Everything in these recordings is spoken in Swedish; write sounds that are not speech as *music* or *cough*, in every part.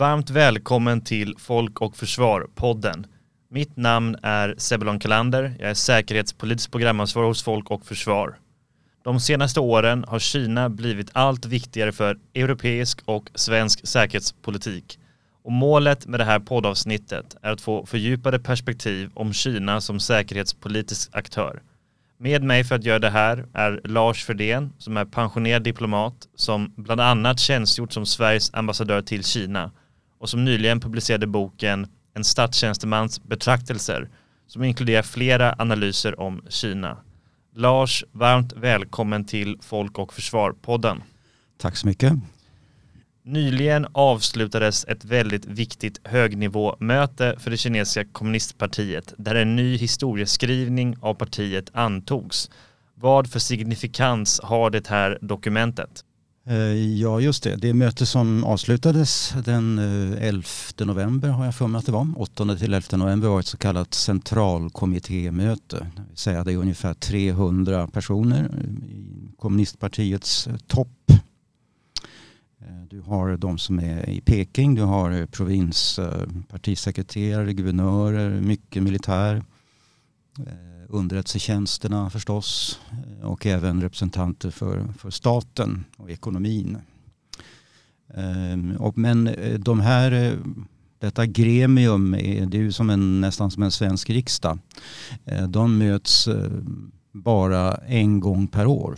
Varmt välkommen till Folk och Försvar-podden. Mitt namn är Sebelon Kalander. Jag är säkerhetspolitisk programansvarig hos Folk och Försvar. De senaste åren har Kina blivit allt viktigare för europeisk och svensk säkerhetspolitik. Och målet med det här poddavsnittet är att få fördjupade perspektiv om Kina som säkerhetspolitisk aktör. Med mig för att göra det här är Lars Fredén, som är pensionerad diplomat som bland annat tjänstgjort som Sveriges ambassadör till Kina och som nyligen publicerade boken En statstjänstemans betraktelser som inkluderar flera analyser om Kina. Lars, varmt välkommen till Folk och Försvar-podden. Tack så mycket. Nyligen avslutades ett väldigt viktigt högnivåmöte för det kinesiska kommunistpartiet där en ny historieskrivning av partiet antogs. Vad för signifikans har det här dokumentet? Eh, ja, just det. Det möte som avslutades den eh, 11 november har jag för mig att det var. 8 till 11 november var ett så kallat centralkommittémöte. Det vill säga det är ungefär 300 personer eh, i kommunistpartiets topp. Du har de som är i Peking, du har provinspartisekreterare, guvernörer, mycket militär underrättelsetjänsterna förstås eh, och även representanter för, för staten och ekonomin. Ehm, och men eh, de här, eh, detta gremium, är, det är ju som en, nästan som en svensk riksdag. De möts bara en gång per år.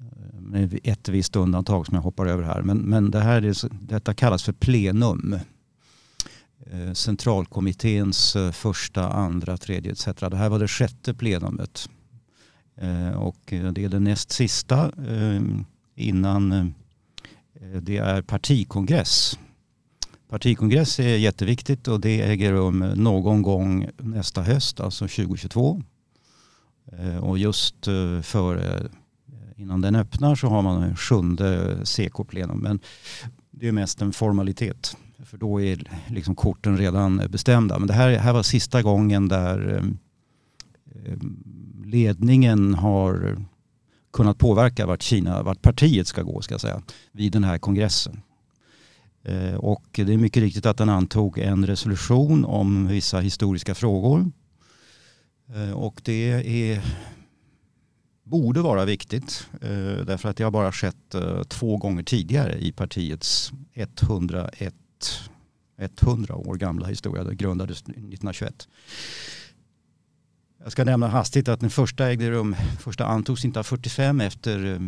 Ehm, med ett visst undantag som jag hoppar över här. Men, men det här är, detta kallas för plenum. Eh, centralkommitténs eh, första, andra, tredje etc. Det här var det sjätte plenumet. Eh, och det är det näst sista innan det är partikongress. Partikongress är jätteviktigt och det äger rum någon gång nästa höst, alltså 2022. Och just före, innan den öppnar så har man en sjunde CK-plenum. Men det är mest en formalitet. För då är liksom korten redan bestämda. Men det här, här var sista gången där ehm, ehm, ledningen har kunnat påverka vart, Kina, vart partiet ska gå ska jag säga, vid den här kongressen. Eh, och det är mycket riktigt att den antog en resolution om vissa historiska frågor. Eh, och det är, borde vara viktigt eh, därför att det har bara skett två gånger tidigare i partiets 101 100 år gamla historia. Det grundades 1921. Jag ska nämna hastigt att den första ägde rum, första antogs 1945 efter, eh,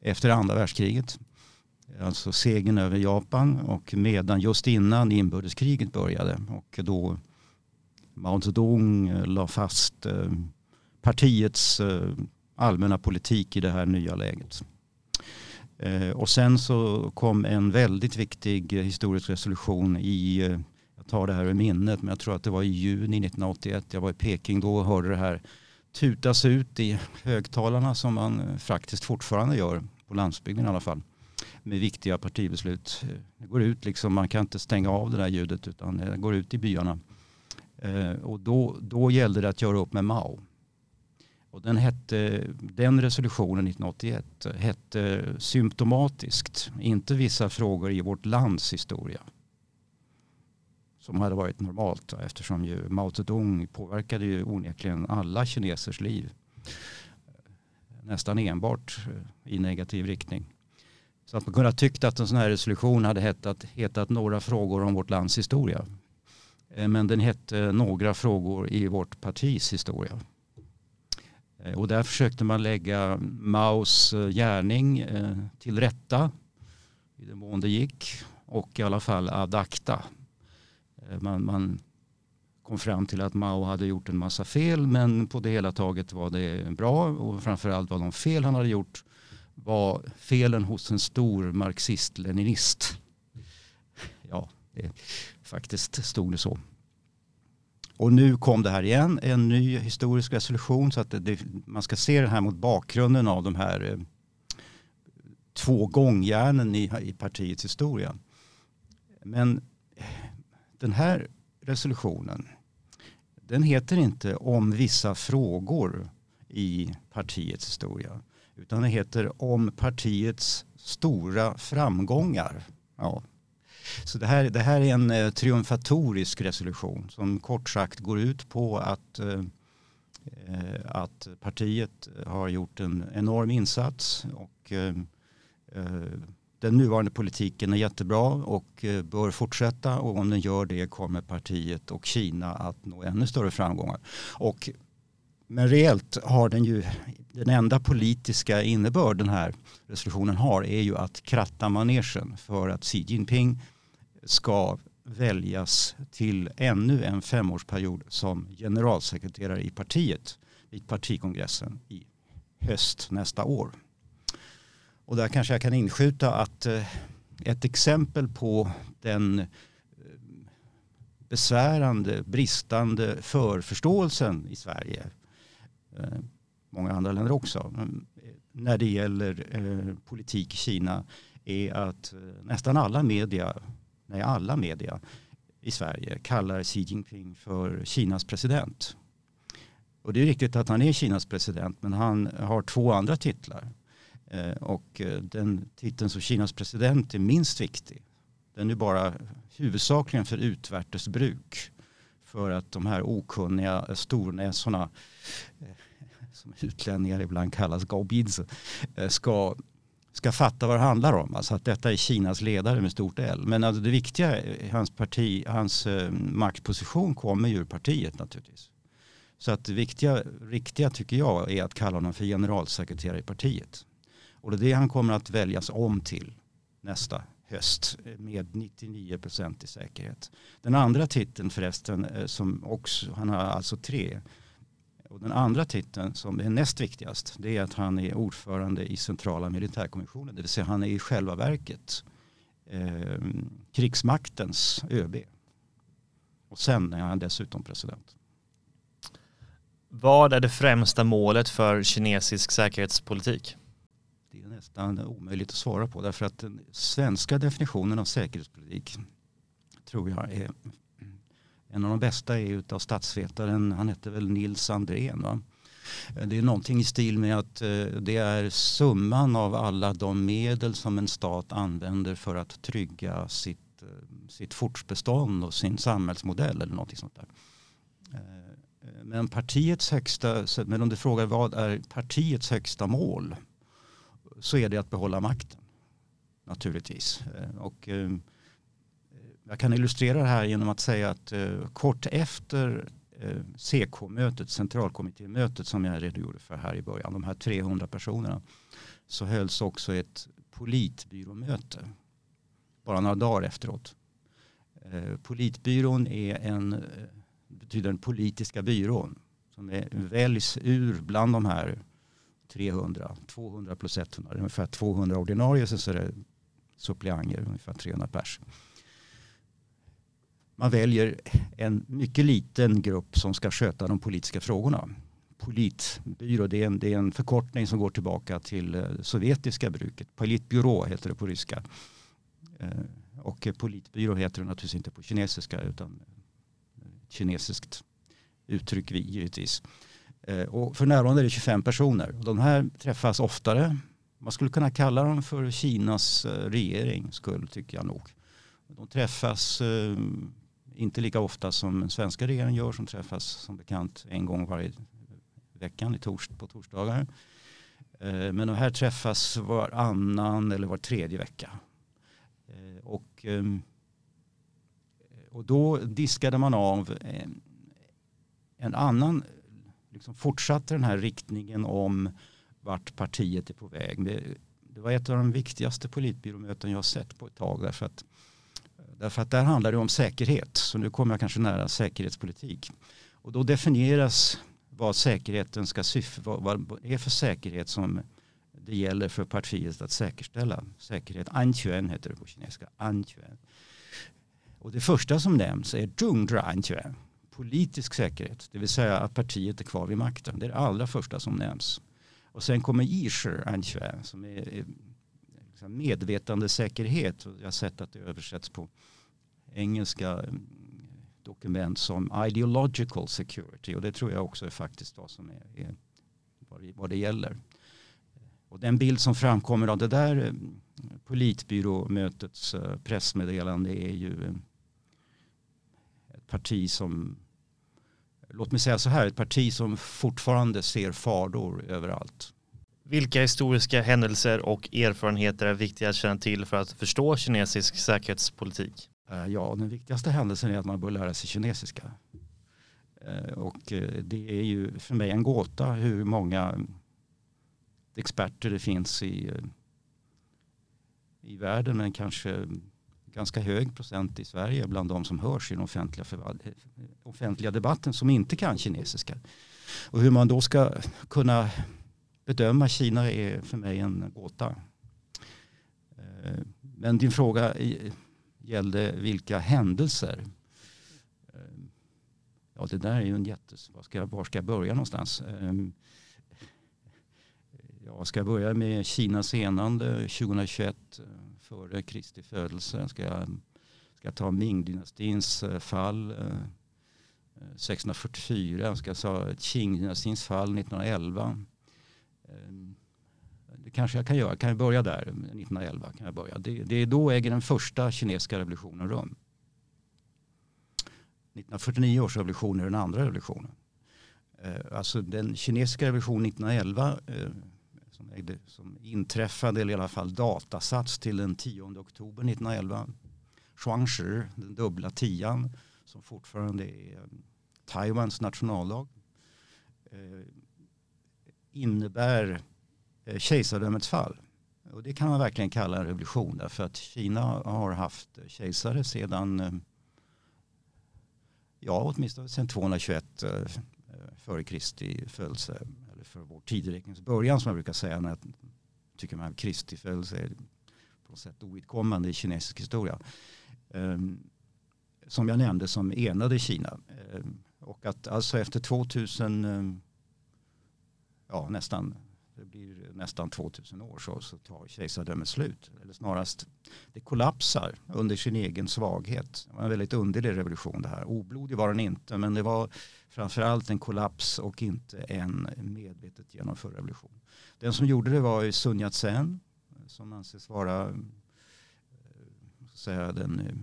efter andra världskriget. Alltså segern över Japan och medan just innan inbördeskriget började och då Mao Zedong eh, la fast eh, partiets allmänna politik i det här nya läget. Eh, och sen så kom en väldigt viktig historisk resolution i, eh, jag tar det här i minnet, men jag tror att det var i juni 1981. Jag var i Peking då och hörde det här tutas ut i högtalarna som man eh, faktiskt fortfarande gör på landsbygden i alla fall med viktiga partibeslut. Det går ut liksom, man kan inte stänga av det där ljudet utan det går ut i byarna. Och då, då gällde det att göra upp med Mao. Och den, hette, den resolutionen 1981 hette symptomatiskt, inte vissa frågor i vårt lands historia. Som hade varit normalt eftersom ju Mao Zedong påverkade ju onekligen alla kinesers liv. Nästan enbart eh, i negativ riktning. Så att man kunde ha tyckt att en sån här resolution hade hetat, hetat några frågor om vårt lands historia. Eh, men den hette några frågor i vårt partis historia. Eh, och där försökte man lägga Maos eh, gärning eh, till rätta i den mån det gick och i alla fall ad acta. Man, man, kom fram till att Mao hade gjort en massa fel men på det hela taget var det bra och framförallt var de fel han hade gjort var felen hos en stor marxist-leninist. Ja, Det, faktiskt stod det så. Och nu kom det här igen, en ny historisk resolution. Så att det, man ska se det här mot bakgrunden av de här eh, två gångjärnen i, i partiets historia. Men eh, den här resolutionen, den heter inte om vissa frågor i partiets historia. Utan den heter om partiets stora framgångar. Ja. Så det här, det här är en eh, triumfatorisk resolution som kort sagt går ut på att, eh, eh att partiet har gjort en enorm insats och eh, eh den nuvarande politiken är jättebra och eh, bör fortsätta och om den gör det kommer partiet och Kina att nå ännu större framgångar. Och, men reellt har den ju, den enda politiska innebörd den här resolutionen har är ju att kratta manegen för att Xi Jinping ska väljas till ännu en femårsperiod som generalsekreterare i partiet vid partikongressen i höst nästa år. Och där kanske jag kan inskjuta att eh, ett exempel på den eh, besvärande, bristande förförståelsen i Sverige, eh, många andra länder också, mm, när det gäller politik i Kina är att nästan alla media, i alla media i Sverige kallar Xi Jinping för Kinas president. Och det är riktigt att han är Kinas president men han har två andra titlar. Eh, och eh, den titeln som Kinas president är minst viktig. Den är bara huvudsakligen för utvärtes bruk. För att de här okunniga stornäsorna, eh, som utlänningar ibland kallas gaobids, ska, ska fatta vad det handlar om. Alltså att detta är Kinas ledare med stort L. Men alltså det viktiga, hans, parti, hans eh, maktposition kommer ju ur partiet naturligtvis. Så att det viktiga, riktiga tycker jag är att kalla honom för generalsekreterare i partiet. Och det är det han kommer att väljas om till nästa höst med 99 procent i säkerhet. Den andra titeln förresten, eh, som också, han har alltså tre. Och den andra titeln som är näst viktigast, det är att han är ordförande i centrala militärkommissionen. Det vill säga han är i själva verket eh, krigsmaktens ÖB. Och sen är han dessutom president. Vad är det främsta målet för kinesisk säkerhetspolitik? Det är nästan omöjligt att svara på därför att den svenska definitionen av säkerhetspolitik tror jag är en av de bästa är utav statsvetaren, han hette väl Nils Andrén. Va? Det är någonting i stil med att eh, det är summan av alla de medel som en stat använder för att trygga sitt, eh, sitt fortbestånd och sin samhällsmodell eller någonting sånt där. Eh, men partiets högsta, men om du frågar vad är partiets högsta mål? så är det att behålla makten. Naturligtvis. Och, jag kan illustrera det här genom att säga att eh, kort efter eh, CK-mötet, centralkommittémötet som jag redogjorde för här i början, de här 300 personerna, så hölls också ett politbyråmöte bara några dagar efteråt. Eh, politbyrån är en, eh, betyder den politiska byrån som är, väljs ur bland de här 300, 200 plus 100, ungefär 200 ordinarie, sen så är det suppleanter, ungefär 300 pers. Man väljer en mycket liten grupp som ska sköta de politiska frågorna. Politbyrå, det är en, det är en förkortning som går tillbaka till eh, sovjetiska bruket. Politbyrå heter det på ryska. Eh, och politbyrå heter det naturligtvis inte på kinesiska utan eh, kinesiskt uttryck givetvis. Och för närvarande är det 25 personer. De här träffas oftare. Man skulle kunna kalla dem för Kinas regering, skulle tycker jag nog. De träffas inte lika ofta som den svenska regeringen gör som träffas som bekant en gång varje veckan i tors på torsdagar. Eh, men de här träffas varannan eller var tredje vecka. Eh, och, ehm, och då diskade man av eh, en annan liksom fortsatte den här riktningen om vart partiet är på väg. Det, det var ett av de viktigaste politbyråmöten jag har sett på ett tag. Därför att, därför att där handlar det om säkerhet. Så nu kommer jag kanske nära säkerhetspolitik. Och då definieras vad säkerheten ska syfta, vad, vad är för säkerhet som det gäller för partiet att säkerställa. Säkerhet, anquan heter det på kinesiska. Anquan. Och det första som nämns är Zhongzhuanjue, politisk säkerhet, det vill säga att partiet är kvar vid makten. Det är det allra första som nämns. Och sen kommer Yisher som är medvetandesäkerhet. Jag har sett att det översätts på engelska eh, dokument som ideological security och det tror jag också är faktiskt vad som är, är vad det gäller. Och den bild som framkommer av det där eh, politbyråmötets eh, pressmeddelande är ju ett parti som, låt mig säga så här, ett parti som fortfarande ser fador överallt. Vilka historiska händelser och erfarenheter är viktiga att känna till för att förstå kinesisk säkerhetspolitik? Eh, ja, den viktigaste händelsen är att man bör lära sig kinesiska. Eh, och eh, det är ju för mig en gåta hur många experter det finns i, i världen men kanske ganska hög procent i Sverige bland de som hörs i den offentliga, offentliga debatten som inte kan kinesiska. Och hur man då ska kunna bedöma Kina är för mig en gåta. Eh, men din fråga gällde vilka händelser. Eh, ja, det där är ju en jättes... Var ska, var ska jag börja någonstans? Ehm, ja, ska jag börja med Kinas enande 2021 eh, före Kristi födelse? Ska jag, ska jag ta Ming-dynastins fall 1644? Ska jag ta Qing-dynastins fall 1911? Ehm, det kanske jag kan göra. Kan jag börja där? Ehm, 1911 kan jag börja. Det, det är då äger den första kinesiska revolutionen rum. 1949 års revolution är den andra revolutionen. Ehm, alltså den kinesiska revolutionen 1911 som, ägde, som inträffade, eller i alla fall datasats till den 10 oktober 1911. Shuangshi, den dubbla tian, som fortfarande är Taiwans nationaldag, innebär eh, kejsardömets fall. Och det kan man verkligen kalla en revolution därför att Kina har haft kejsare sedan eh, ja, åtminstone sedan 221 eh, före Kristi födelse Eller för vår tideräknings början som jag brukar säga när jag tycker man Kristi födelse är på något sätt ovidkommande i kinesisk historia. Ehm, som jag nämnde som enade Kina. Ehm, och att alltså efter 2000, ja nästan, det blir nästan 2000 år så, så tar kejsardömet slut. Eller snarast, det kollapsar under sin egen svaghet. Det var en väldigt underlig revolution det här. Oblodig var den inte men det var framförallt en kollaps och inte en medvetet genomförd revolution. Den som gjorde det var Sun Yat-sen som anses vara eh, säga, den, eh,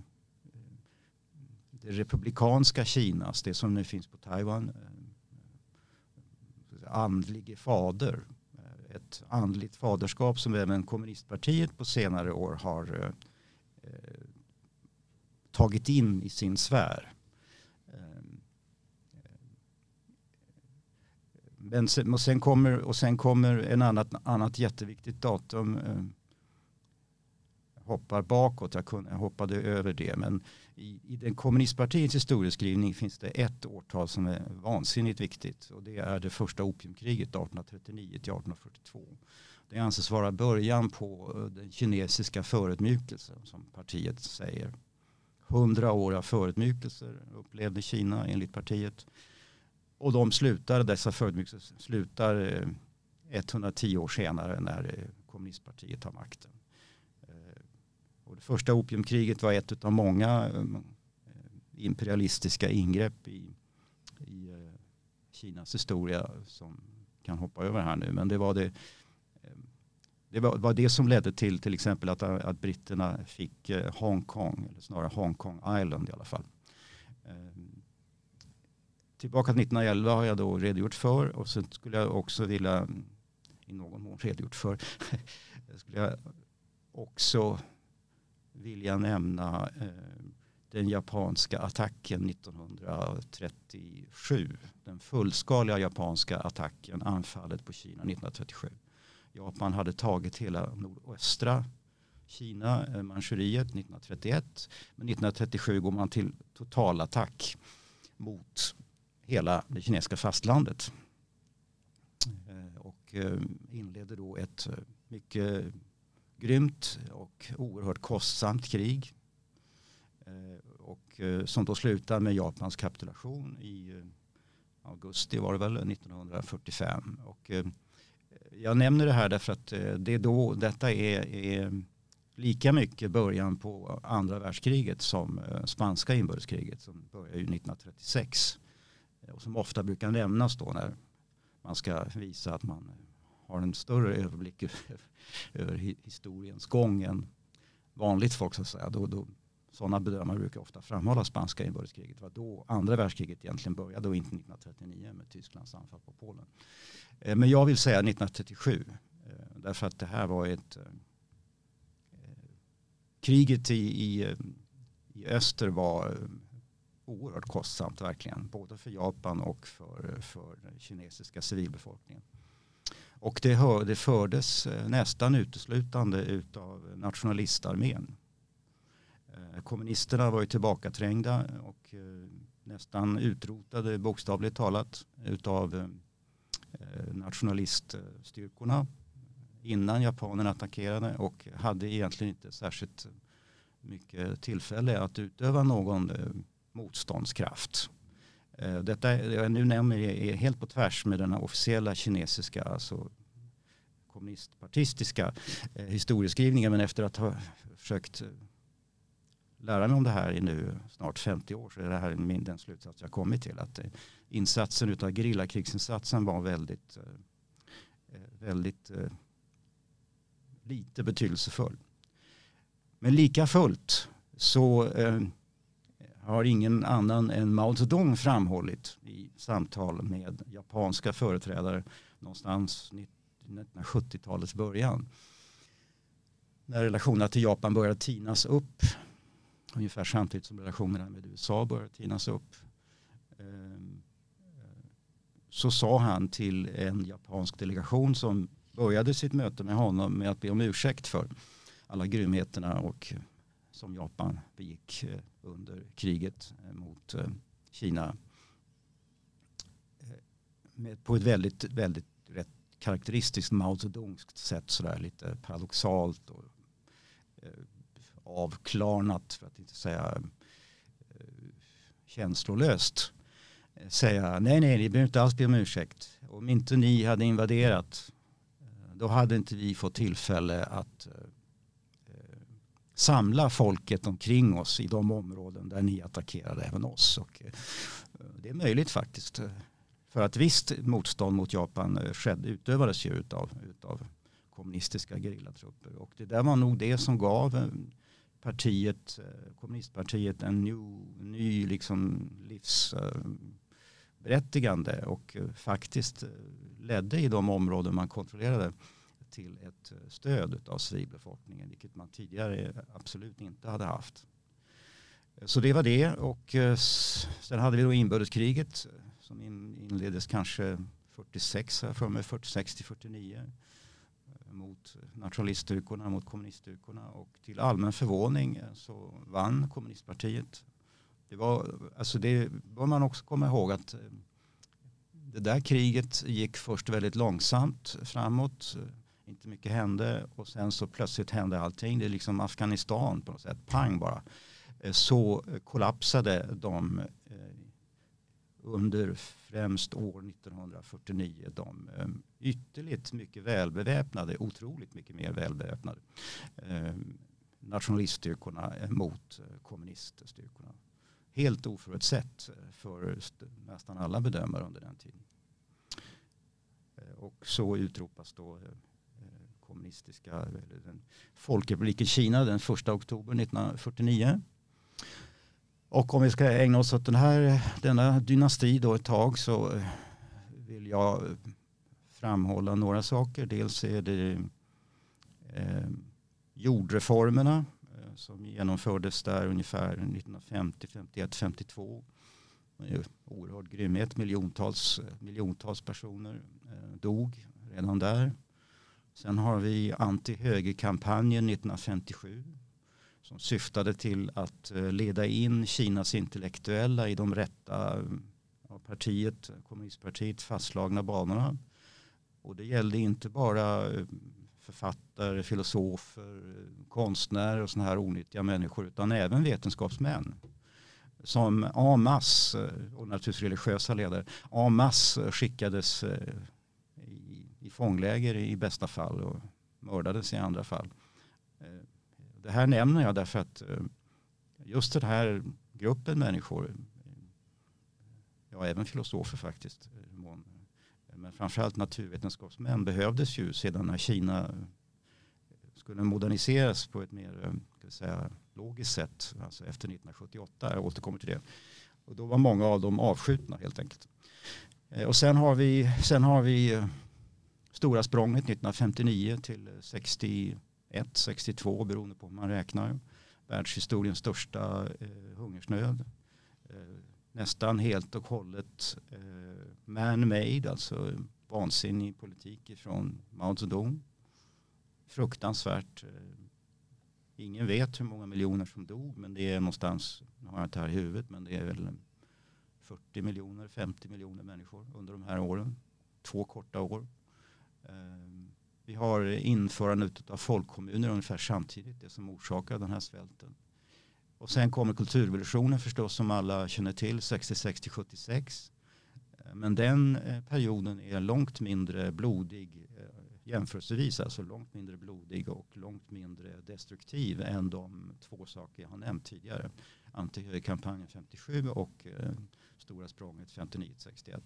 det republikanska Kinas, det som nu finns på Taiwan, eh, andlige fader. Eh, ett andligt faderskap som även kommunistpartiet på senare år har eh, eh, tagit in i sin sfär. Men sen, och, sen kommer, och sen kommer en annat, annat jätteviktigt datum. Eh, hoppar bakåt, jag, kunde, jag hoppade över det. Men i, i den kommunistpartiets historieskrivning finns det ett årtal som är vansinnigt viktigt. Och det är det första opiumkriget 1839 till 1842. Det anses vara början på eh, den kinesiska förödmjukelsen som partiet säger. Hundra år av förödmjukelser upplevde Kina enligt partiet. Och de slutar, dessa förödmjukelser slutar eh, 110 år senare när eh, kommunistpartiet har makten. Första opiumkriget var ett av många eh, imperialistiska ingrepp i, i eh, Kinas historia som kan hoppa över här nu. Men det var det, eh, det var, var det som ledde till till exempel att, att britterna fick Hongkong, eller snarare Hongkong Island i alla fall tillbaka till 1911 har jag då redogjort för och sen skulle jag också vilja i någon mån redogjort för *laughs* skulle jag också vilja nämna eh, den japanska attacken 1937. Den fullskaliga japanska attacken, anfallet på Kina 1937. Japan hade tagit hela nordöstra Kina, eh, Manchuriet 1931. Men 1937 går man till totalattack mot hela det kinesiska fastlandet. Eh, och inleder då ett mycket grymt och oerhört kostsamt krig. Eh, och eh, som då slutar med Japans kapitulation i eh, augusti var det väl 1945. Och jag nämner det här därför att det är då, detta är, är lika mycket början på andra världskriget som spanska inbördeskriget som börjar 1936 och som ofta brukar nämnas då när man ska visa att man har en större överblick över *laughs* historiens gång än vanligt folk så att säga. Då, då, sådana bedömare brukar ofta framhålla spanska inbördeskriget. Det var då andra världskriget egentligen började och inte 1939 med Tysklands anfall på Polen. Eh, men jag vill säga 1937 eh, därför att det här var ett eh, eh kriget i, i, eh, i öster var eh, oerhört kostsamt verkligen. Både för Japan och för, för den kinesiska civilbefolkningen. Och det, hör, det fördes eh, nästan uteslutande av nationalistarmén. Eh, kommunisterna var ju tillbakaträngda och eh, nästan utrotade bokstavligt talat utav nationaliststyrkorna innan japanerna attackerade och hade egentligen inte särskilt mycket tillfälle att utöva någon motståndskraft. Eh, detta jag nu nämner är helt på tvärs med den officiella kinesiska, alltså kommunistpartistiska eh, historieskrivningen. Men efter att ha försökt eh, lära mig om det här i nu snart 50 år så är det här min, den slutsats jag kommit till. Att eh, insatsen utav gerillakrigsinsatsen var väldigt, väldigt lite betydelsefull. Men lika fullt så har ingen annan än Mao Zedong framhållit i samtal med japanska företrädare någonstans 1970-talets början. När relationerna till Japan började tinas upp ungefär samtidigt som relationerna med USA började tinas upp ehm, så sa han till en japansk delegation som började sitt möte med honom med att be om ursäkt för alla grymheterna och som Japan begick eh, under kriget eh, mot eh, Kina. Eh, på ett väldigt, väldigt rätt karaktäristiskt Mao Zedongsk sätt sådär lite paradoxalt och avklarnat för att inte säga känslolöst säga nej nej ni behöver inte alls be om ursäkt. Om inte ni hade invaderat då hade inte vi fått tillfälle att samla folket omkring oss i de områden där ni attackerade även oss. Och eh, det är möjligt faktiskt. Eh, för att visst motstånd mot Japan eh, skedde, utövades ju utav, utav kommunistiska gerillatrupper. Och det där var nog det som gav partiet, kommunistpartiet en ny, ny liksom livsberättigande och faktiskt ledde i de områden man kontrollerade till ett eh, stöd av civilbefolkningen, vilket man tidigare eh, absolut inte hade haft. Så det var det och eh, sen hade vi då inbördeskriget som inleddes kanske 46, för mig 46 till 49 mot nationaliststyrkorna, mot kommuniststyrkorna och till allmän förvåning så vann kommunistpartiet. Det var, alltså det bör man också komma ihåg att det där kriget gick först väldigt långsamt framåt inte mycket hände och sen så plötsligt hände allting. Det är liksom Afghanistan på något sätt, pang bara. Eh, så kollapsade de eh, under främst år 1949 de eh, ytterligt mycket välbeväpnade, otroligt mycket mer välbeväpnade nationaliststyrkorna mot kommuniststyrkorna. Helt oförutsett för nästan alla bedömare under den tiden. Och så utropas då kommunistiska eller den Folkrepubliken Kina den 1 oktober 1949. Och om vi ska ägna oss åt den här, denna dynasti då ett tag så eh, vill jag eh, framhålla några saker. Dels är det eh, jordreformerna eh, som genomfördes där ungefär 1950, 51, 52. Oerhörd grymhet, miljontals, eh, miljontals personer eh, dog redan där. Sen har vi anti-högerkampanjen 1957 som syftade till att eh, leda in Kinas intellektuella i de rätta eh, av partiet, kommunistpartiet fastslagna banorna. Och det gällde inte bara eh, författare, filosofer, konstnärer och sådana här onyttiga människor utan även vetenskapsmän. som en masse, och naturligtvis religiösa ledare, en masse skickades fångläger i bästa fall och mördades i andra fall. Eh, det här nämner jag därför att eh, just den här gruppen människor, eh, ja även filosofer faktiskt, men framförallt naturvetenskapsmän behövdes ju sedan när Kina skulle moderniseras på ett mer säga, logiskt sätt, alltså efter 1978, jag återkommer till det. Och då var många av dem avskjutna helt enkelt. Och sen har vi, sen har vi stora språnget 1959 till 61, 62 beroende på hur man räknar. Världshistoriens största eh, hungersnöd. Eh, nästan helt och hållet eh, man-made, alltså vansinnig politik från Mao Zedong. Fruktansvärt. Eh, ingen vet hur många miljoner som dog, men det är någonstans, nu har jag inte här i huvudet, men det är väl 40 miljoner, 50 miljoner människor under de här åren. Två korta år. Ehm, vi har införandet av folkkommuner ungefär samtidigt, det som orsakar den här svälten. Och sen kommer kulturrevolutionen förstås som alla känner till 66 till 76. Ehm, men den eh, perioden är långt mindre blodig eh, jämförelsevis, alltså långt mindre blodig och långt mindre destruktiv än de två saker jag har nämnt tidigare. Antihögerkampanjen 57 och eh, Stora språnget 59-61.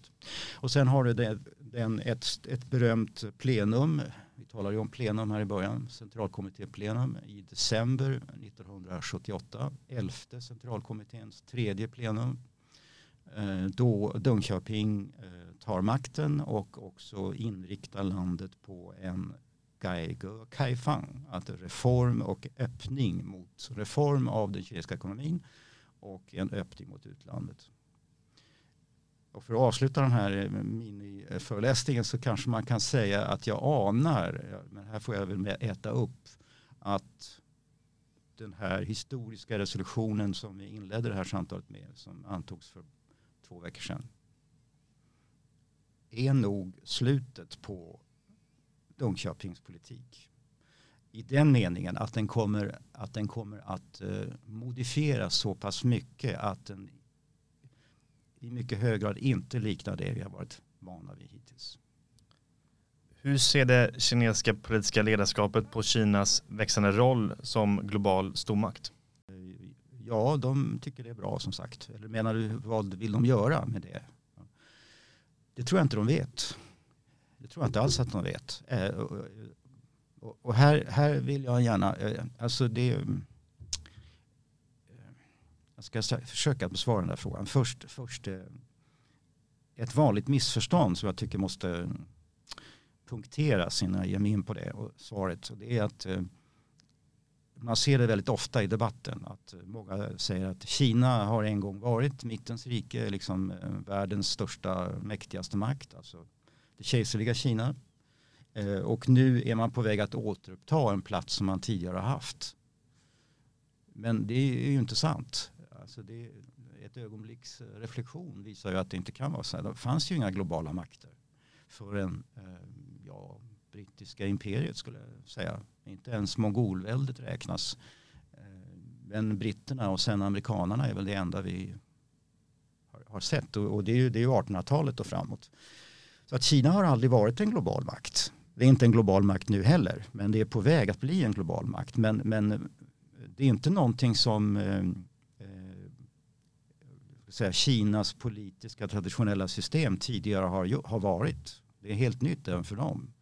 Och sen har du det, den, ett, ett berömt plenum, vi talade ju om plenum här i början, centralkommittéplenum i december 1978, elfte centralkommitténs tredje plenum. Eh, då Dunköping eh, tar makten och också inriktar landet på en Gaigo Kaifang, att reform och öppning mot reform av den kinesiska ekonomin och en öppning mot utlandet. Och för att avsluta den här eh, miniföreläsningen så kanske man kan säga att jag anar, men här får jag väl äta upp, att den här historiska resolutionen som vi inledde det här samtalet med, som antogs för två veckor sedan, är nog slutet på Linköpings politik. I den meningen att den kommer att, den kommer att eh, modifieras så pass mycket att den i mycket hög grad inte liknar det vi har varit vana vid hittills. Hur ser det kinesiska politiska ledarskapet på Kinas växande roll som global stormakt? Ja, de tycker det är bra som sagt. Eller menar du vad vill de göra med det? Det tror jag inte de vet. Det tror jag inte alls att de vet. Eh, och här, här vill jag gärna, eh, alltså det jag ska försöka besvara den där frågan. Först, först eh, ett vanligt missförstånd som jag tycker måste punkteras innan jag ger mig in på det. Och svaret det är att eh, man ser det väldigt ofta i debatten att många säger att Kina har en gång varit mittens rike, liksom eh, världens största mäktigaste makt, alltså det kejserliga Kina. Och nu är man på väg att återuppta en plats som man tidigare har haft. Men det är ju inte sant. Alltså det, ett ögonblicks eh, reflektion visar ju att det inte kan vara så här. Det fanns ju inga globala makter förrän eh, ja, brittiska imperiet skulle jag säga. Inte ens mongolväldet räknas. Eh, men britterna och sen amerikanarna är väl det enda vi har, har sett. Och, och, det är ju, ju 1800-talet och framåt. Så att Kina har aldrig varit en global makt. Det är inte en global makt nu heller, men det är på väg att bli en global makt. Men, men eh, det är inte någonting som eh, säga, Kinas politiska traditionella system tidigare har, har varit. Det är helt nytt även för dem.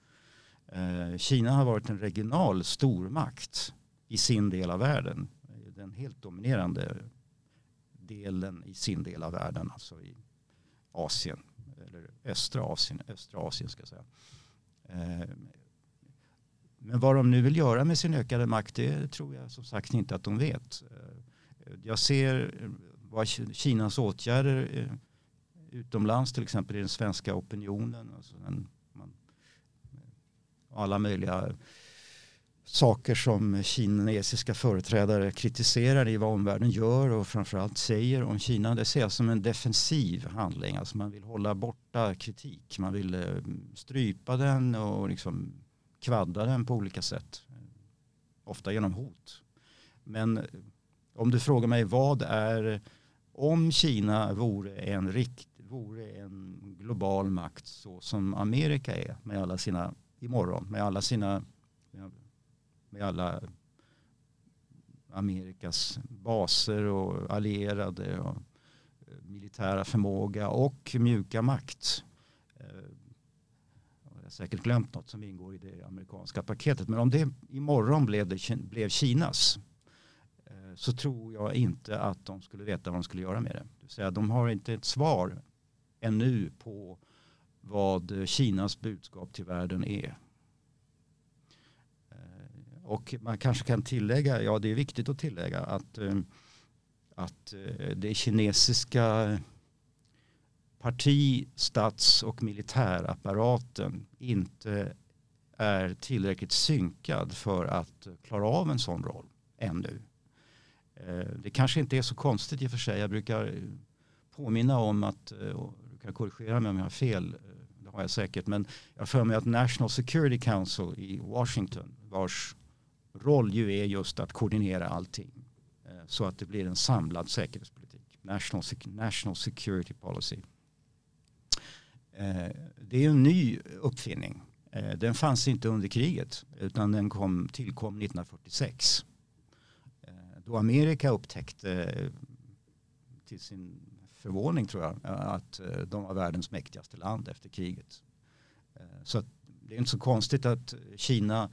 Eh, Kina har varit en regional stormakt i sin del av världen. Den helt dominerande delen i sin del av världen, alltså i Asien, eller östra Asien, östra Asien ska jag säga. Eh, men vad de nu vill göra med sin ökade makt, det tror jag som sagt inte att de vet. Eh, jag ser vad Kinas åtgärder eh, utomlands, till exempel i den svenska opinionen. Alltså man, alla möjliga saker som kinesiska företrädare kritiserar i vad omvärlden gör och framförallt säger om Kina. Det ser jag som en defensiv handling. Alltså man vill hålla borta kritik. Man vill eh, strypa den och liksom kvadda den på olika sätt. Ofta genom hot. Men eh, om du frågar mig vad är om Kina vore en, rikt, vore en global makt så som Amerika är med alla sina, imorgon, med alla sina, med alla Amerikas baser och allierade och eh, militära förmåga och mjuka makt. Eh, jag har säkert glömt något som ingår i det amerikanska paketet. Men om det imorgon blev, det, blev Kinas så tror jag inte att de skulle veta vad de skulle göra med det. det säga, de har inte ett svar ännu på vad Kinas budskap till världen är. Eh, och man kanske kan tillägga, ja det är viktigt att tillägga att eh, att eh, det kinesiska parti, stats och militärapparaten inte är tillräckligt synkad för att klara av en sån roll ännu. Eh, det kanske inte är så konstigt i och för sig. Jag brukar eh, påminna om att, eh, och du kan korrigera mig om jag har fel, det har jag säkert, men jag för mig att National Security Council i Washington, vars roll ju är just att koordinera allting, så att det blir en samlad säkerhetspolitik. National, national security policy. Det är en ny uppfinning. Den fanns inte under kriget utan den kom, tillkom 1946. Då Amerika upptäckte eh, till sin förvåning tror jag eh, att eh, de var världens mäktigaste land efter kriget. Så det är inte så konstigt att Kina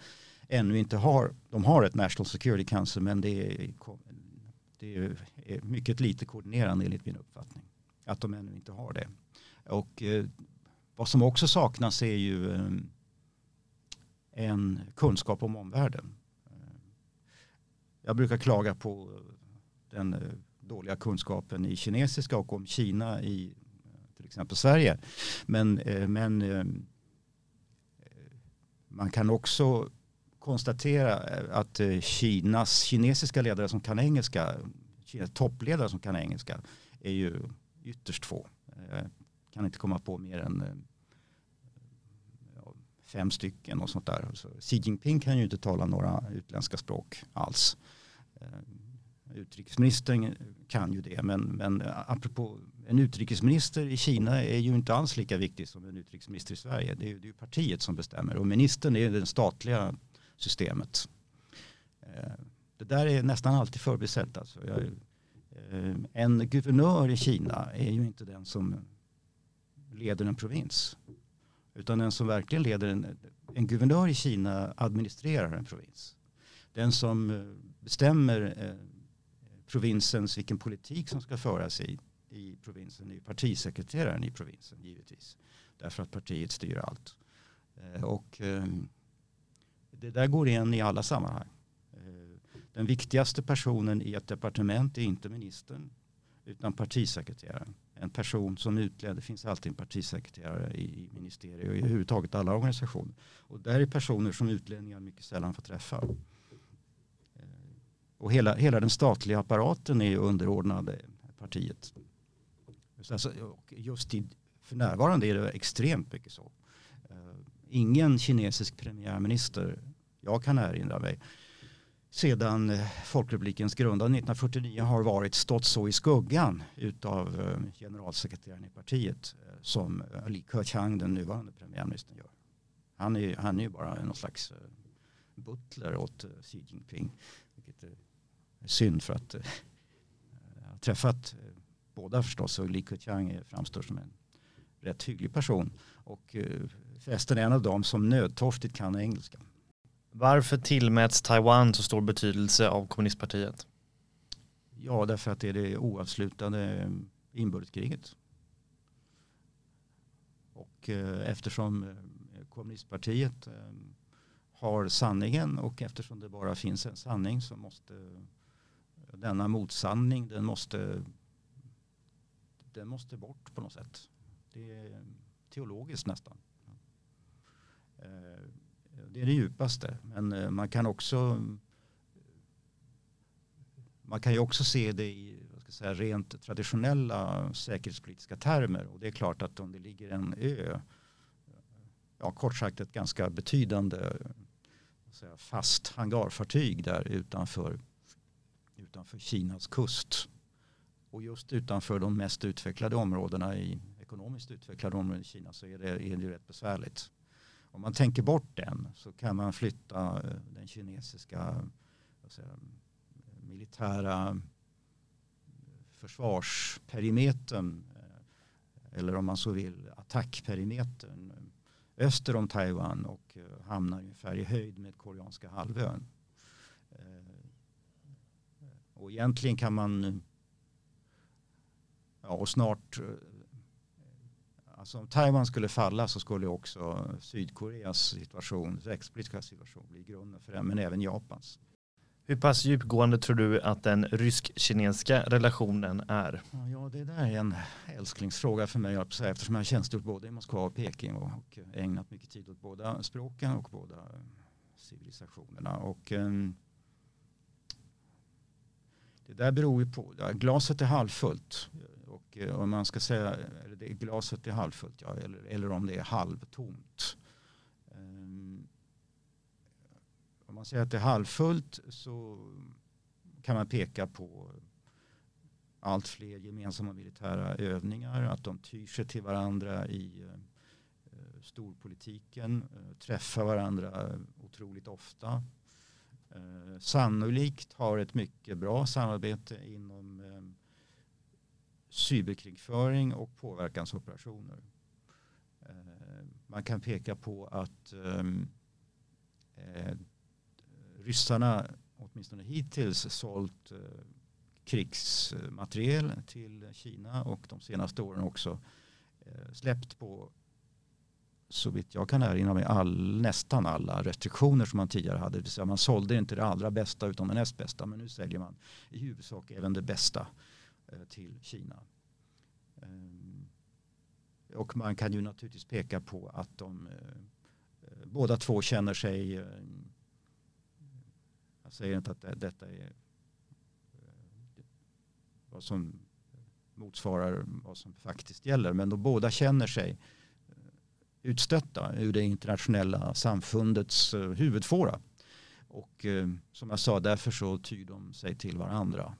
ännu inte har, de har ett National Security Council men det är det är mycket lite koordinerande enligt min uppfattning. Att de ännu inte har det. Och vad som också saknas är ju en kunskap om omvärlden. Jag brukar klaga på den eh, dåliga kunskapen i kinesiska och om Kina i eh, till exempel Sverige. Men, eh, men man kan också konstatera att Kinas kinesiska ledare som kan engelska, Kinas toppledare som kan engelska är ju ytterst få. Jag kan inte komma på mer än fem stycken och sånt där. Så Xi Jinping kan ju inte tala några utländska språk alls. Eh, utrikesministern kan ju det, men, men eh, apropå en utrikesminister i Kina är ju inte alls lika viktig som en utrikesminister i Sverige. Det är, det är partiet som bestämmer och ministern är det statliga systemet. Eh, det där är nästan alltid förbisett. Alltså. En guvernör i Kina är ju inte den som leder en provins. Utan den som verkligen leder en, en guvernör i Kina administrerar en provins. Den som eh, bestämmer eh, provinsens, vilken politik som ska föras i, i provinsen är partisekreteraren i provinsen givetvis. Därför att partiet styr allt. Eh, och ehm, det där går igen i alla sammanhang. Den viktigaste personen i ett departement är inte ministern utan partisekreteraren. En person som utleder, det finns alltid en partisekreterare i ministeriet och i överhuvudtaget alla organisationer. Och där är personer som utlänningar mycket sällan får träffa. Eh, och hela, hela den statliga apparaten är underordnad eh, partiet. Alltså, just i, för närvarande är det extremt mycket så. Eh, ingen kinesisk premiärminister jag kan erinra mig sedan eh, Folkrepublikens grundande 1949 har varit stått så i skuggan utav eh, generalsekreteraren i partiet eh, som Li Keqiang, den nuvarande premiärministern, gör. Han är, han är ju bara någon slags butler åt Xi Jinping. Vilket är synd för att jag har träffat båda förstås och Li Keqiang framstår som en rätt hygglig person. Och förresten en av dem som nödtorftigt kan engelska. Varför tillmäts Taiwan så stor betydelse av kommunistpartiet? Ja, därför att det är det oavslutade inbördeskriget. Och eh, eftersom eh, kommunistpartiet eh, har sanningen och eftersom det bara finns en sanning så måste denna motsanning den måste, den måste bort på något sätt. Det är teologiskt nästan. Det är det djupaste. Men eh, man kan också man kan ju också se det i vad ska säga, rent traditionella säkerhetspolitiska termer. Och det är klart att om det ligger en ö, ja, kort sagt ett ganska betydande säga, fast hangarfartyg där utanför, utanför Kinas kust. Och just utanför de mest utvecklade områdena i ekonomiskt utvecklade områden i Kina så är det, är det rätt besvärligt. Om man tänker bort den så kan man flytta eh, den kinesiska säga, militära eh, försvarsperimetern eh, eller om man så vill attackperimetern öster om Taiwan och hamnar ungefär i höjd med koreanska halvön. Och egentligen kan man ja, och snart Alltså om Taiwan skulle falla så skulle också Sydkoreas situation, säkerhetspolitiska situation bli grunden för det, men även Japans. Hur pass djupgående tror du att den rysk-kinesiska relationen är? Ja, det där är en älsklingsfråga för mig eftersom jag har tjänstgjort både i Moskva och Peking och ägnat mycket tid åt båda språken och båda civilisationerna. Och, um, det där beror ju på, glaset är halvfullt. Och eh, om man ska säga, eller det glaset är halvfullt, ja, eller, eller om det är halvtomt. Ehm, om man säger att det är halvfullt så kan man peka på allt fler gemensamma militära övningar, att de tyr sig till varandra i eh, storpolitiken, eh, träffar varandra otroligt ofta. Sannolikt har ett mycket bra samarbete inom ehm, cyberkrigföring och påverkansoperationer. Eh, man kan peka på att ehm, eh, ryssarna åtminstone hittills sålt eh, krigsmateriel till Kina och de senaste åren också släppt på så vitt jag kan erinra mig all, nästan alla restriktioner som man tidigare hade. Det vill säga man sålde inte det allra bästa utan det näst bästa men nu säljer man i huvudsak även det bästa Eh, Eh, till Kina. Ehm, och man kan ju naturligtvis peka på att de eh, eh, båda två känner sig jag säger inte att detta är vad som motsvarar vad som faktiskt gäller men de båda känner sig utstötta ur det internationella samfundets huvudfåra. Och som jag sa, därför så tyr de sig till varandra.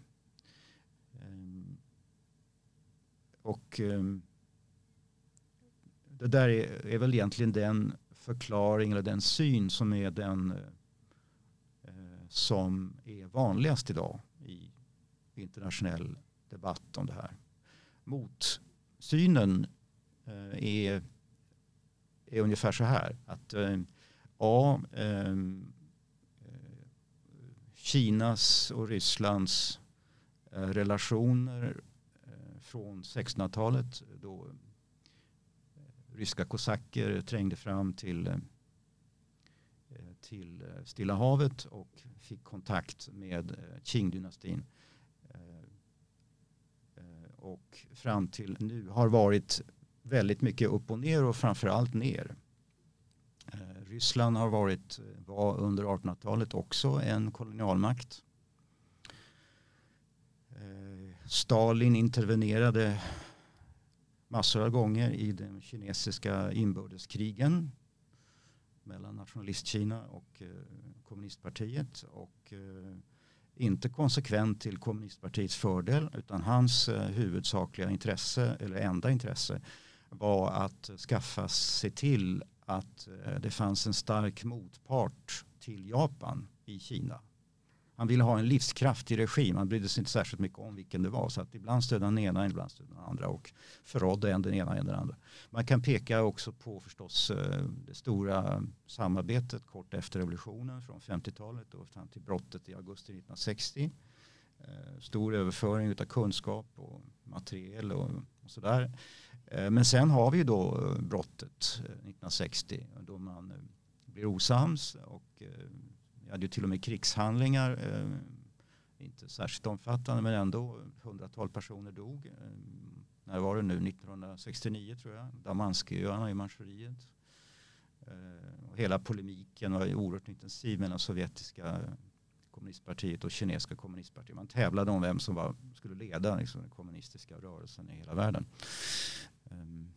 Och eh, det där är, är, väl egentligen den förklaring eller den syn som är den eh, som är vanligast idag i internationell debatt om det här. Motsynen eh, är, är ungefär så här att eh, ehm, eh, Kinas och Rysslands eh, relationer från 1600-talet då eh, ryska kosacker trängde fram till, eh, till eh, Stilla havet och fick kontakt med Qing-dynastin. Och fram till nu har varit väldigt mycket upp och ner och framförallt ner. Ryssland har varit, var under 1800-talet också en kolonialmakt. Stalin intervenerade massor av gånger i de kinesiska inbördeskrigen mellan nationalistkina och eh, kommunistpartiet och eh, inte konsekvent till kommunistpartiets fördel utan hans eh, huvudsakliga intresse eller enda intresse var att skaffa sig till att eh, det fanns en stark motpart till Japan i Kina han ville ha en livskraftig regim. Han brydde sig inte särskilt mycket om vilken det var. Så att ibland stödde han den ena, ibland stödde den andra och förrådde en den ena en den andra. Man kan peka också på förstås eh, det stora samarbetet kort efter revolutionen från 50-talet och fram till brottet i augusti 1960. Eh, stor överföring av kunskap och materiel och, och sådär. Eh, men sen har vi då brottet 1960 då man blir osams och vi hade ju till och med krigshandlingar, eh, inte särskilt omfattande men ändå hundratal personer dog. Eh, när var det nu? 1969 tror jag. Damasköarna i Manchuriet. Eh, och hela polemiken var oerhört intensiv mellan sovjetiska kommunistpartiet och kinesiska kommunistpartiet. Man tävlade om vem som var, skulle leda liksom, den kommunistiska rörelsen i hela världen. Um,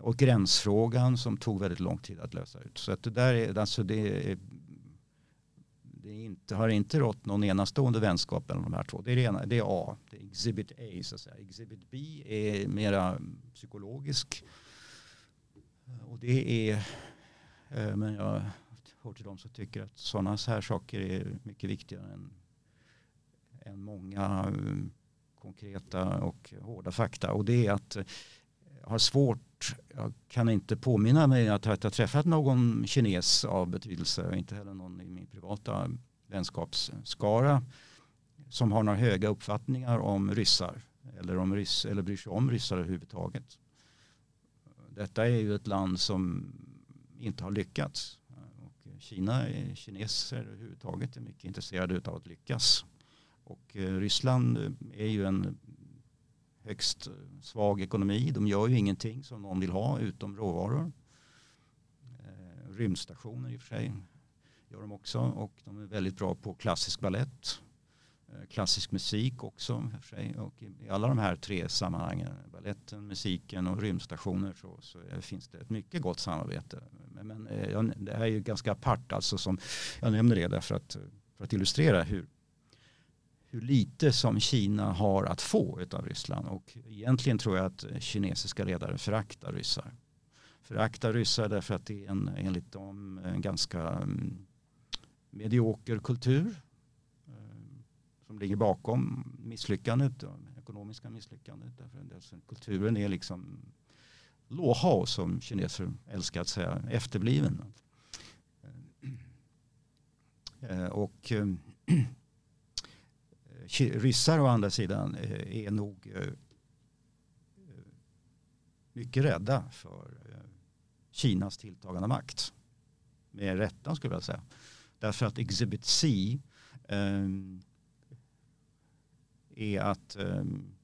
och gränsfrågan som tog väldigt lång tid att lösa ut. Så att det där är, alltså det är det inte, har inte rått någon enastående vänskap mellan de här två. Det är ena, det är A, det är Exhibit A så att säga. Exhibit B är mera psykologisk. Och det är, eh, men jag hör till de som tycker att sådana här saker är mycket viktigare än, än många eh, konkreta och hårda fakta. Och det är att eh, har svårt, jag kan inte påminna mig att jag har träffat någon kines av betydelse, inte heller någon i min privata vänskapsskara som har några höga uppfattningar om ryssar eller, om ryss, eller bryr sig om ryssar överhuvudtaget. Detta är ju ett land som inte har lyckats. Och Kina, kineser överhuvudtaget är mycket intresserade av att lyckas. Och eh, Ryssland är ju en högst eh, svag ekonomi. De gör ju ingenting som någon vill ha utom råvaror. Eh, rymdstationer i och för sig gör de också och de är väldigt bra på klassisk ballett. Eh, klassisk musik också för sig. Och i alla de här tre sammanhangen, balletten, musiken och rymdstationer så, så finns det ett mycket gott samarbete. Men, men eh, det här är ju ganska apart alltså som jag nämner det därför att, för att illustrera hur hur lite som Kina har att få av Ryssland. Och egentligen tror jag att kinesiska ledare föraktar ryssar. Föraktar ryssar därför att det är en, enligt dem en ganska mm, medioker kultur eh, som ligger bakom misslyckandet, ekonomiska misslyckandet. Därför att kulturen är liksom låhao som kineser älskar att säga, efterbliven. Eh, och eh, ryssar å andra sidan eh, är nog eh, mycket rädda för eh, Kinas tilltagande makt. Med rätta skulle jag säga. Därför att Exhibit C um, är att um,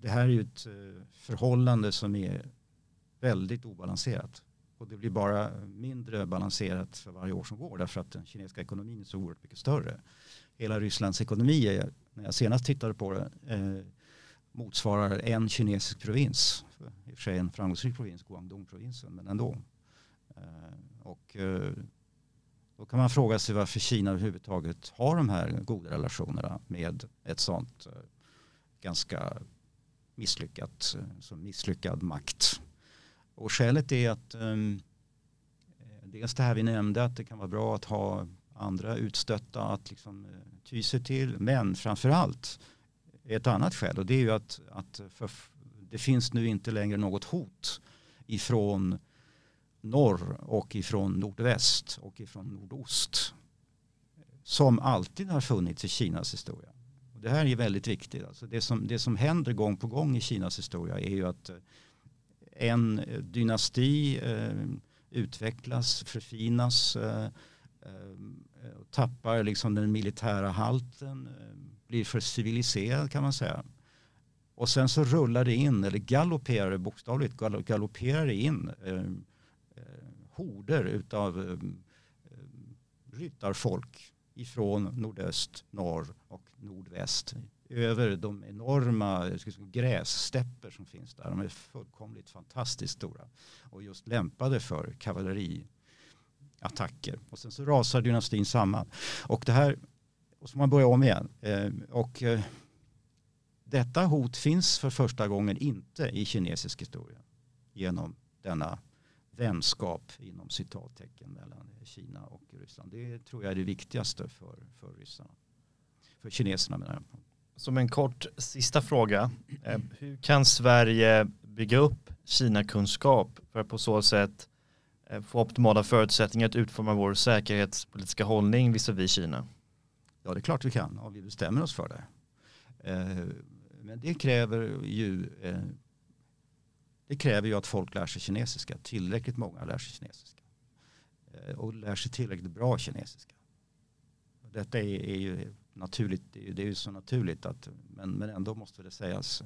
det här är ju ett förhållande som är väldigt obalanserat. Och det blir bara mindre balanserat för varje år som går därför att den kinesiska ekonomin är så oerhört mycket större hela Rysslands ekonomi är, när jag senast tittade på det, eh, motsvarar en kinesisk provins. I och för sig en framgångsrik provins, Guangdong-provinsen, men ändå. Eh, och eh, då kan man fråga sig varför Kina överhuvudtaget har de här goda relationerna med ett sånt eh, ganska misslyckat, eh, så misslyckad makt. Och skälet är att um, dels det här vi nämnde att det kan vara bra att ha andra utstötta att liksom, eh, ty sig till. Men framförallt ett annat skäl och det är ju att, att för, det finns nu inte längre något hot ifrån norr och ifrån nordväst och ifrån nordost som alltid har funnits i Kinas historia. Och det här är väldigt viktigt. Alltså det, som, det som händer gång på gång i Kinas historia är ju att eh, en dynasti eh, utvecklas, förfinas, Eh, Eh, tappar liksom den militära halten, eh, blir för civiliserad kan man säga. Och sen så rullar det in, eller galopperar det bokstavligt, galopperar det in eh, eh, horder utav eh, eh, ryttarfolk ifrån nordöst, norr och nordväst över de enorma grässtäpper som finns där. De är fullkomligt fantastiskt stora och just lämpade för kavalleri attacker. Och sen så rasar dynastin samman. Och det här, och så man börjar om igen. Eh, och eh, detta hot finns för första gången inte i kinesisk historia genom denna vänskap inom citattecken mellan Kina och Ryssland. Det tror jag är det viktigaste för, för ryssarna. För kineserna menar jag. Som en kort sista fråga. Eh, hur kan Sverige bygga upp Kina-kunskap för att på så sätt Eh, Eh, få optimala förutsättningar att utforma vår säkerhetspolitiska hållning visavi Kina? Ja, det är klart vi kan om vi bestämmer oss för det. Eh, men det kräver ju eh, det kräver ju att folk lär sig kinesiska. Tillräckligt många lär sig kinesiska. Och lär sig tillräckligt bra kinesiska. Detta är, är ju naturligt, det är ju så naturligt att, men, men ändå måste det sägas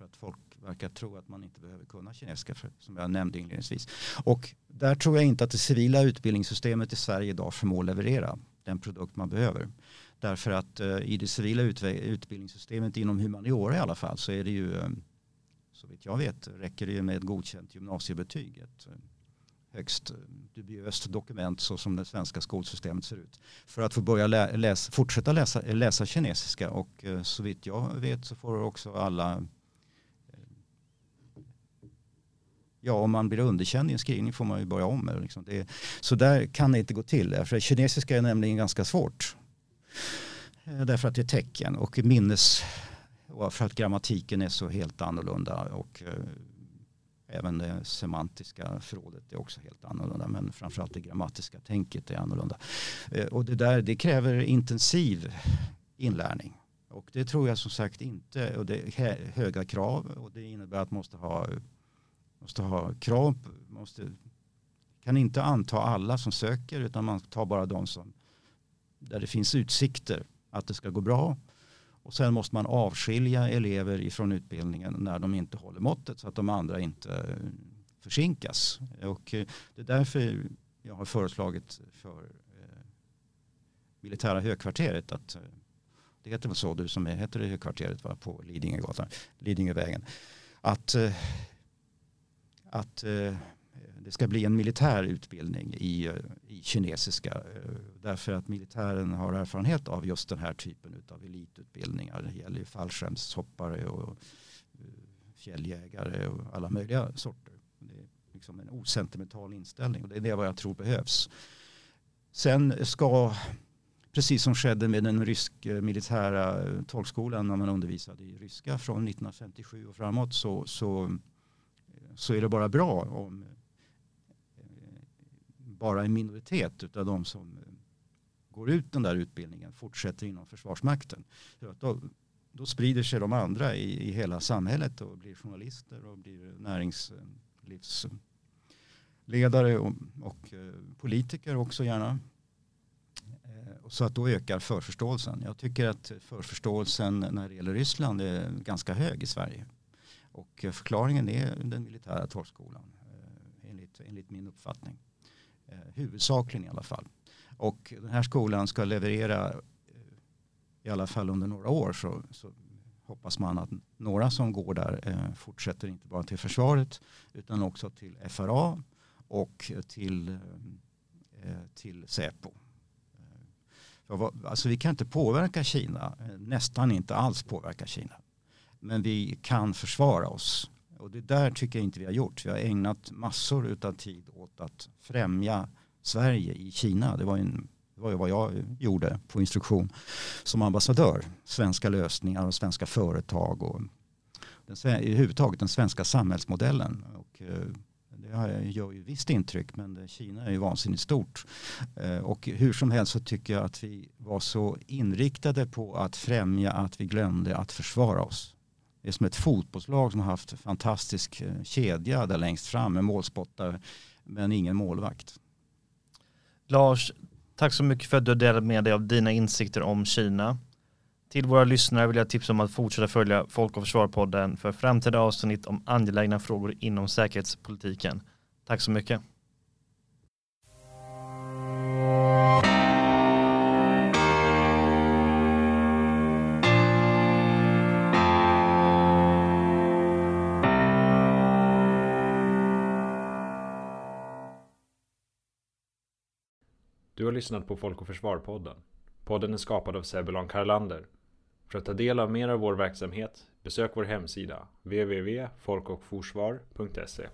för att folk verkar tro att man inte behöver kunna kinesiska för, som jag nämnde inledningsvis. Och där tror jag inte att det civila utbildningssystemet i Sverige idag förmår leverera den produkt man behöver. Därför att eh, i det civila utbildningssystemet inom humaniora i alla fall så är det ju um, så vitt jag vet räcker det ju med ett godkänt gymnasiebetyg. Ett, eh, högst dubiöst dokument så som det svenska skolsystemet ser ut. För att få börja lä läsa, fortsätta läsa, läsa kinesiska och så vitt jag vet så får också alla eh, Ja, om man blir underkänd i en skrivning får man ju börja om. Liksom. Det, så där kan det inte gå till. För kinesiska är nämligen ganska svårt. Eh, därför att det är tecken och minnes och för att grammatiken är så helt annorlunda och eh, Även det semantiska förrådet är också helt annorlunda. Men framförallt det grammatiska tänket är annorlunda. Eh, och det där det kräver intensiv inlärning. Och det tror jag som sagt inte. Och det är höga krav. Och det innebär att man måste ha, måste ha krav. Måste, kan inte anta alla som söker utan man tar bara de som där det finns utsikter att det ska gå bra och sen måste man avskilja elever ifrån utbildningen när de inte håller måttet så att de andra inte eh, försinkas. Och eh, det är därför jag har föreslagit för eh, militära högkvarteret att det heter väl så du som är, heter det högkvarteret va, på Lidingögatan, Lidingövägen. Att, att eh, det ska bli en militär utbildning i, eh, i kinesiska. Eh, därför att militären har erfarenhet av just den här typen av elitutbildningar. Det gäller fallskärmshoppare och fjälljägare och alla möjliga sorter. Det är liksom en osentimental inställning och det är det vad jag tror behövs. Sen ska, precis som skedde med den ryska militära tolkskolan när man undervisade i ryska från 1957 och framåt så, så, så är det bara bra om eh, bara en minoritet av de som eh, går ut den där utbildningen fortsätter inom Försvarsmakten. Då, då sprider sig de andra i, i hela samhället och blir journalister och blir näringslivsledare och, och eh, politiker också gärna. Så att då ökar förförståelsen. Jag tycker att förförståelsen när det gäller Ryssland är ganska hög i Sverige. Och eh, förklaringen är den militära tolkskolan eh, enligt, enligt min uppfattning. Eh, huvudsakligen i alla fall. Och den här skolan ska leverera i alla fall under några år så, så hoppas man att några som går där eh, fortsätter inte bara till försvaret utan också till FRA och till, till Säpo. Alltså vi kan inte påverka Kina, nästan inte alls påverka Kina. Men vi kan försvara oss och det där tycker jag inte vi har gjort. Vi har ägnat massor av tid åt att främja Sverige i Kina. Det var, en, det var ju vad jag gjorde på instruktion som ambassadör. Svenska lösningar och svenska företag och den, taget den svenska samhällsmodellen. Och, eh, det gör ju visst intryck men Kina är ju vansinnigt stort. Eh, och hur som helst så tycker jag att vi var så inriktade på att främja att vi glömde att försvara oss. Det är som ett fotbollslag som har haft fantastisk eh, kedja där längst fram med målspottare men ingen målvakt. Lars, tack så mycket för att du delade med dig av dina insikter om Kina. Till våra lyssnare vill jag tipsa om att fortsätta följa Folk och Försvar-podden för framtida avsnitt om angelägna frågor inom säkerhetspolitiken. Tack så mycket. Har lyssnat på Folk och Försvar-podden. Podden är skapad av Sebulon Karlander. För att ta del av mer av vår verksamhet, besök vår hemsida www.folkochforsvar.se